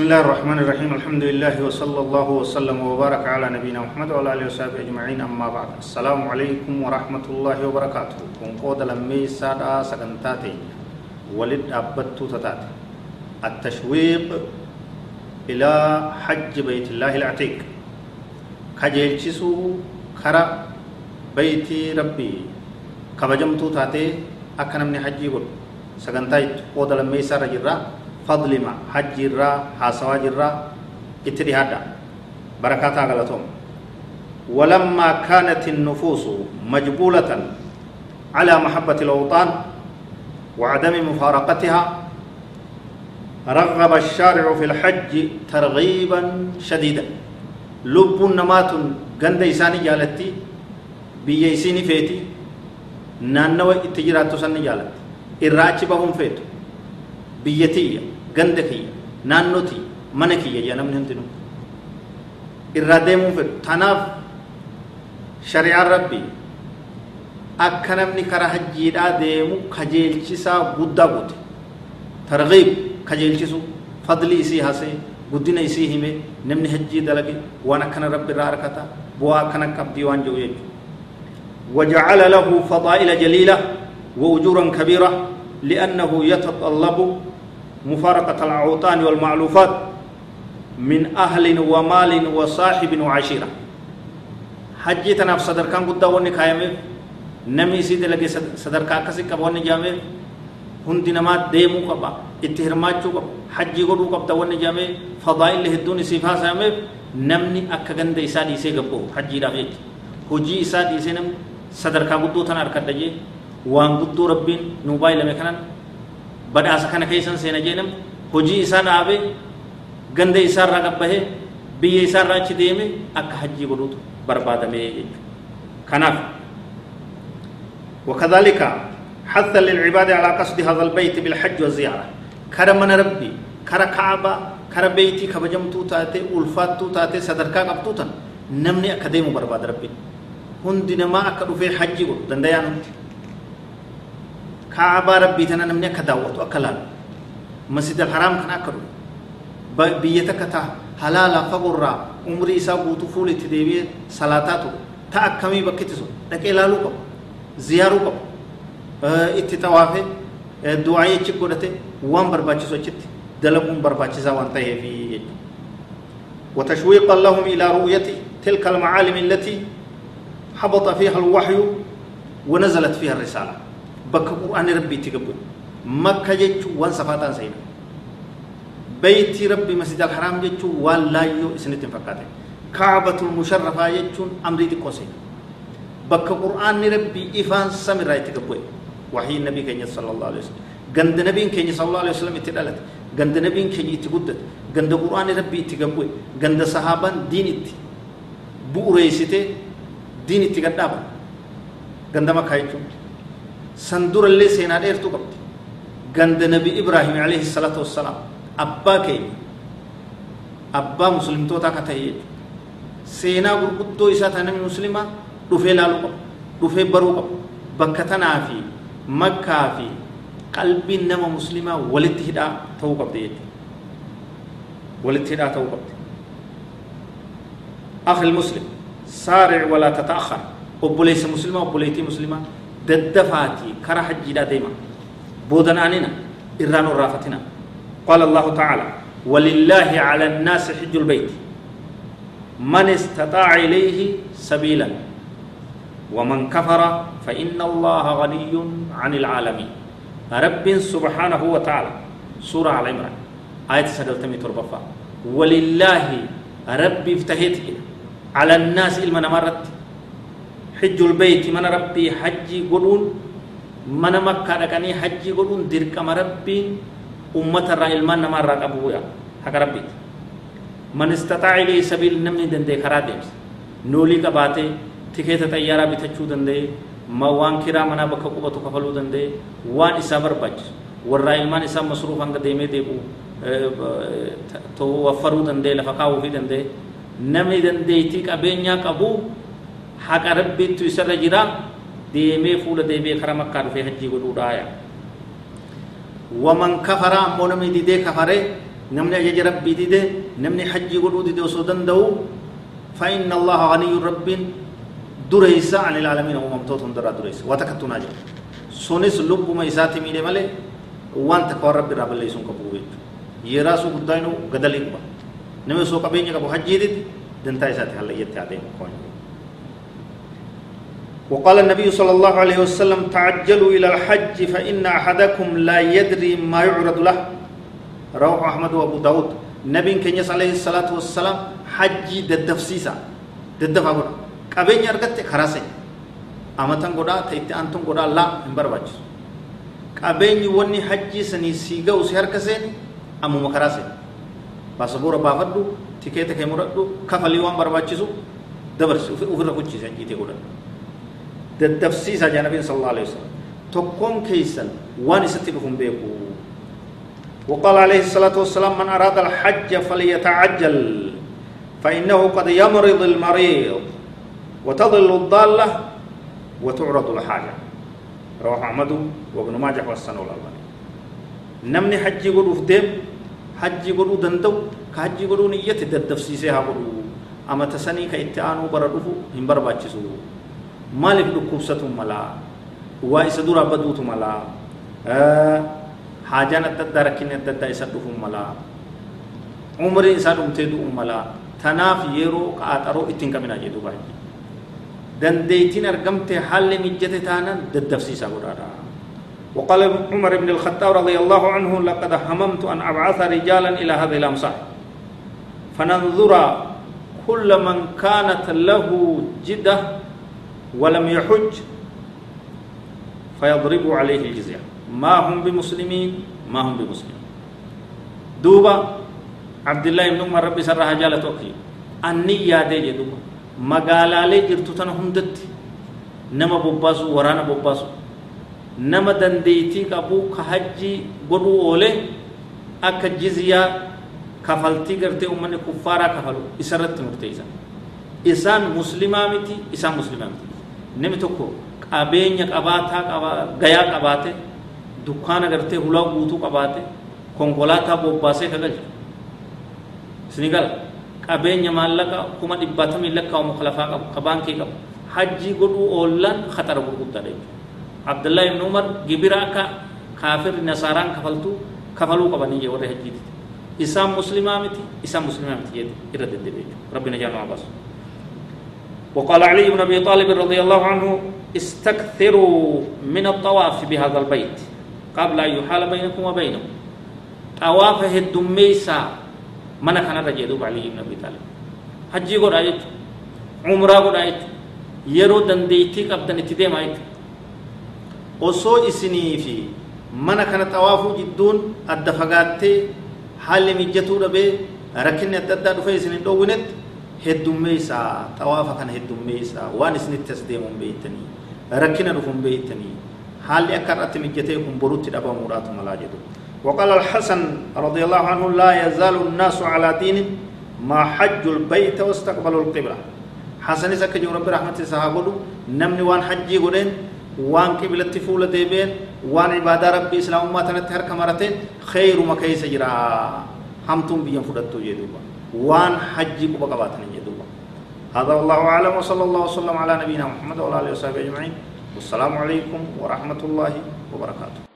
بسم الله الرحمن الرحيم الحمد لله وصلى الله وسلم وبارك على نبينا محمد وعلى اله وصحبه اجمعين اما بعد السلام عليكم ورحمه الله وبركاته كن قود لمي سادا سكنتاتي ولد ابتو تتات التشويق إلى حج بيت الله العتيق كجيلچسو كرا بيت ربي كبجمتو تاتي اكنمني حجي قول سكنتاي قود لمي سارا جرا فضلما حج الرا حاسوا جرا اتدهادا بركاتا غلطهم ولما كانت النفوس مجبولة على محبة الأوطان وعدم مفارقتها رغب الشارع في الحج ترغيبا شديدا لب نمات غند إساني جالتي بيسيني فيتي نانو اتجرات تسني جالت الراجي بهم فيتو biyya tiyya ganda kiyya naannoo tiyya mana kiyya jaa namni hundinuu irraa deemuu fedhu tanaaf shari'aan rabbii akka namni karaa hajjiidhaa deemu kajeelchisaa guddaa goote targhiib kajeelchisu fadli isii hasee guddina isii hime namni hajjii dalage waan akkana rabbi irraa harkata bu'aa akkana qabdii waan jiru jechuudha وجعل له فضائل جليلة وأجورا كبيرة لأنه يتطلب مفارقة الأوطان والمعلوفات من أهل ومال وصاحب وعشيرة. حجي تناف صدر كان قد وني كايمه نمي سيد لگي صدر كاكسي كبوني جامه هندي نما ديمو قبا اتهرماچو قبا حجي قدو قبا وني جامه فضائل هدوني صفا سامه نمني أكا إسا ديسي قبو حجي هجي إسا ديسي نم صدر كا قدو تنار كدجي وان قدو ربين badhaasa kana keessan seena jeenam hojii isaa dhaabe ganda isaarraa qabbahee biyya isaarraa achi deeme akka hajjii godhuutu barbaadamee jechuudha kanaaf وكذلك حث للعباد على قصد هذا البيت بالحج والزيارة كرمنا ربي كر كعبة كر بيتي كبجمتو تاتي ألفاتو تاتي صدركا قبطوتا نمني أكاديمو برباد ربي هندنا ما أكدو في حج قل دنديان kaabaa rabbii tana namni akka daawwatu akka laalu masjid alharaam kana akka dhufu biyya takka ta'a halaala fagoorraa umrii isaa guutuu fuula itti deebi'ee salaataa ture ta'a akkamii bakki itti sun dhaqee ilaaluu qabu ziyaaruu qabu itti tawaafee du'aa achi godhate waan barbaachisu achitti dalaguun barbaachisaa waan ta'eef jechuudha. وتشويقا لهم إلى رؤية تلك المعالم التي حبط فيها الوحي ونزلت فيها الرسالة bakka qur'aanni rabbii itti gabbu makka jechuun waan safaataan seena beeytii rabbii masjid alharaam jechuun waan laayyoo isinitti hin fakkaate kaabatul musharrafaa jechuun amrii xiqqoo seena bakka qur'aanni rabbii ifaan samirraa itti gabbu'e wahiin nabii keenya sallallahu alaihi wasallam ganda nabiin keenya sallallahu alaihi wasallam itti dhalate ganda nabiin keenya itti guddate ganda qur'aanni rabbii itti gabbu'e ganda sahaabaan diin itti bu'ureessitee diin itti gadhaaban ganda makkaa jechuun سندور اللي سينا ديرتو قبط غند نبي إبراهيم عليه الصلاة والسلام. أبا كي أبا مسلم توتا كتاي سينا غرقدو إساتا نمي مسلمة دفه لالو قب دفه برو قب بكتنا في مكة في. قلبي نما مسلمة ولت هدا تو قبط ولت هدا تو قبط أخي المسلم سارع ولا تتأخر. وبوليس مسلمة وبوليتي مسلمة. ددفاتي كره حجيدا ديما. بودن اننا إران الرافتنا قال الله تعالى ولله على الناس حج البيت. من استطاع إليه سبيلا. ومن كفر فإن الله غني عن العالمين. رب سبحانه وتعالى سورة على عمران آية سجلتمي تربفا ولله رب افتهيت على الناس إلما نمرت. حج البيت من ربي حجي قلون من مكة لكني حجي قلون درك ربي أمة الرأي المان نمر أبويا haqa rabbiiti man istaxaaca ilayhi sabiil namni danda'e karaa deemsa noolii qabaatee tikeeta xayyaaraa bitachuu danda'e ma waan kiraa manaa bakka qubatu kafaluu danda'e waan isaa barbaachisu warraa ilmaan isaa masruuf hanga deemee deebi'u waffaruu danda'e lafa kaawuufii danda'e namni dandeettii qabeenyaa qabu haqa rabbiittu isarra jira deemee fuula deebi'ee karaa makkaa dhufee hajjii godhuudhaaya waman kafaraa ammoo namni didee kafaree namni ajaja rabbii dide namni hajjii godhuu dide osoo danda'u فإن الله غني رب دريس عن العالمين وممتوت درا دريس وتكتنا جل سونس لب ما يساتي ميلي مالي وان تكوار رب رب الله يسون كبو ويت يراسو قداينو قدلين با نمي سو قبيني كبو حجي دي دنتا يساتي هلا يتعدي مكوين وقال النبي صلى الله عليه وسلم تعجلوا إلى الحج فإن أحدكم لا يدري ما يعرض له. رواه أحمد وأبو داود. نبي كنيس عليه الصلاة والسلام حجي ددفسيسا ددفا قد قبين يرغت خراسي. أمتن قدا تيت أنتم قدا لا إنبر باجس. قبين وني حجي سني سيغا وسيار كسين أمو مخراسي. باسبورا بافدو تيكيتا كيمردو كفلي وان برباجسو دبرس وفر كوچي سنجيتي قدا ددفسيسا جانبين صلى الله عليه وسلم تقوم كيسن وان ستبهم بيكو وقال عليه الصلاة والسلام من أراد الحج فليتعجل فإنه قد يمرض المريض وتضل الضالة وتعرض الحاجة رواه أحمد وابن ماجه والسنة الألباني نمني حج يقولوا في ديم حج يقولوا دندو كحج يقولوا نية ددفسيسها قولوا أما تسني كإتعانوا بردفو هم برباتشسو مالف دكوسة ملا وايس دورا بدوت ملا أه حاجة نتدا ركين نتدا إيسا دوفو ملا. عمري إيسا دوم تدو ملا. تناف يرو قاترو إتنكا منا جدو باي. دن ديتين ارغمت حال مجد تانا ددفسي سابرارا وقال عمر بن الخطاب رضي الله عنه لقد هممت أن أبعث رجالا إلى هذه الأمصار. فننظر كل من كانت له جدة ولم يحج فيضرب عليه الجزية. ما هم بمسلمين؟ ما هم بمسلمين. دوبا عبد الله بن عمر ربي سرها جالة أوكي أني يا دوبا. ما قال عليه جرتوتنا هم دت نما بباسو ورانا بباسو نما دنديتي كابو كهجي قرو أولي. أك جزية كفلتي قرتي أمني كفارا كفلو. إسرت مرتيزا إسان. مسلمة متي إسان مسلمة متي nami tokko qabeenya qabaataa qaba gayaa qabaate dukkaana gartee hulaa guutuu qabaate konkolaataa bobbaasee kagalcha isni gala qabeenya maallaqa kuma dhibbaatamii lakkaa'amu kalafaa qabu ka baankii qabu hajjii godhuu oollan khatara gurguddaadha jechuudha abdullahi ibn umar gibira akka kaafirri nasaaraan kafaltuu kafaluu qabanii warri hajjiiti isaan muslimaa miti isaan muslimaa miti irra deddeebi'e rabbi najaa nama baasu وقال علي بن أبي طالب رضي الله عنه استكثروا من الطواف بهذا البيت قبل أن يحال بينكم وبينه. طوافه الدميسا من كان رجل علي بن أبي طالب؟ حج قرايت عمرة قرايت يرو دنديتي قبل ان تديمايت وصو اسني في من كان طواف جدون الدفغاتي حال مجتوربه ركن تدد في سنين دوغنت دو heddummeessaa xawaafa kana heddummeessaa waan isinitti as deemuun beektanii rakkina dhufuun beektanii haalli akka irratti mijatee kun borutti dhabamuudhaatu malaa jedhu. وقال الحسن رضي الله عنه لا يزال الناس على دين ما حجوا البيت واستقبلوا القبلة حسن سك جو رب رحمة صحابه نمني وان حجي غدين وان قبلة فول ديبين وان عبادة ربي اسلام ما تنتهر كمرتين خير ما كيس جرا همتم بيان فدتو يدوبا وان حجي كوبا قباتن هذا والله أعلم وصلى الله وسلم على نبينا محمد وعلى آله وصحبه أجمعين والسلام عليكم ورحمة الله وبركاته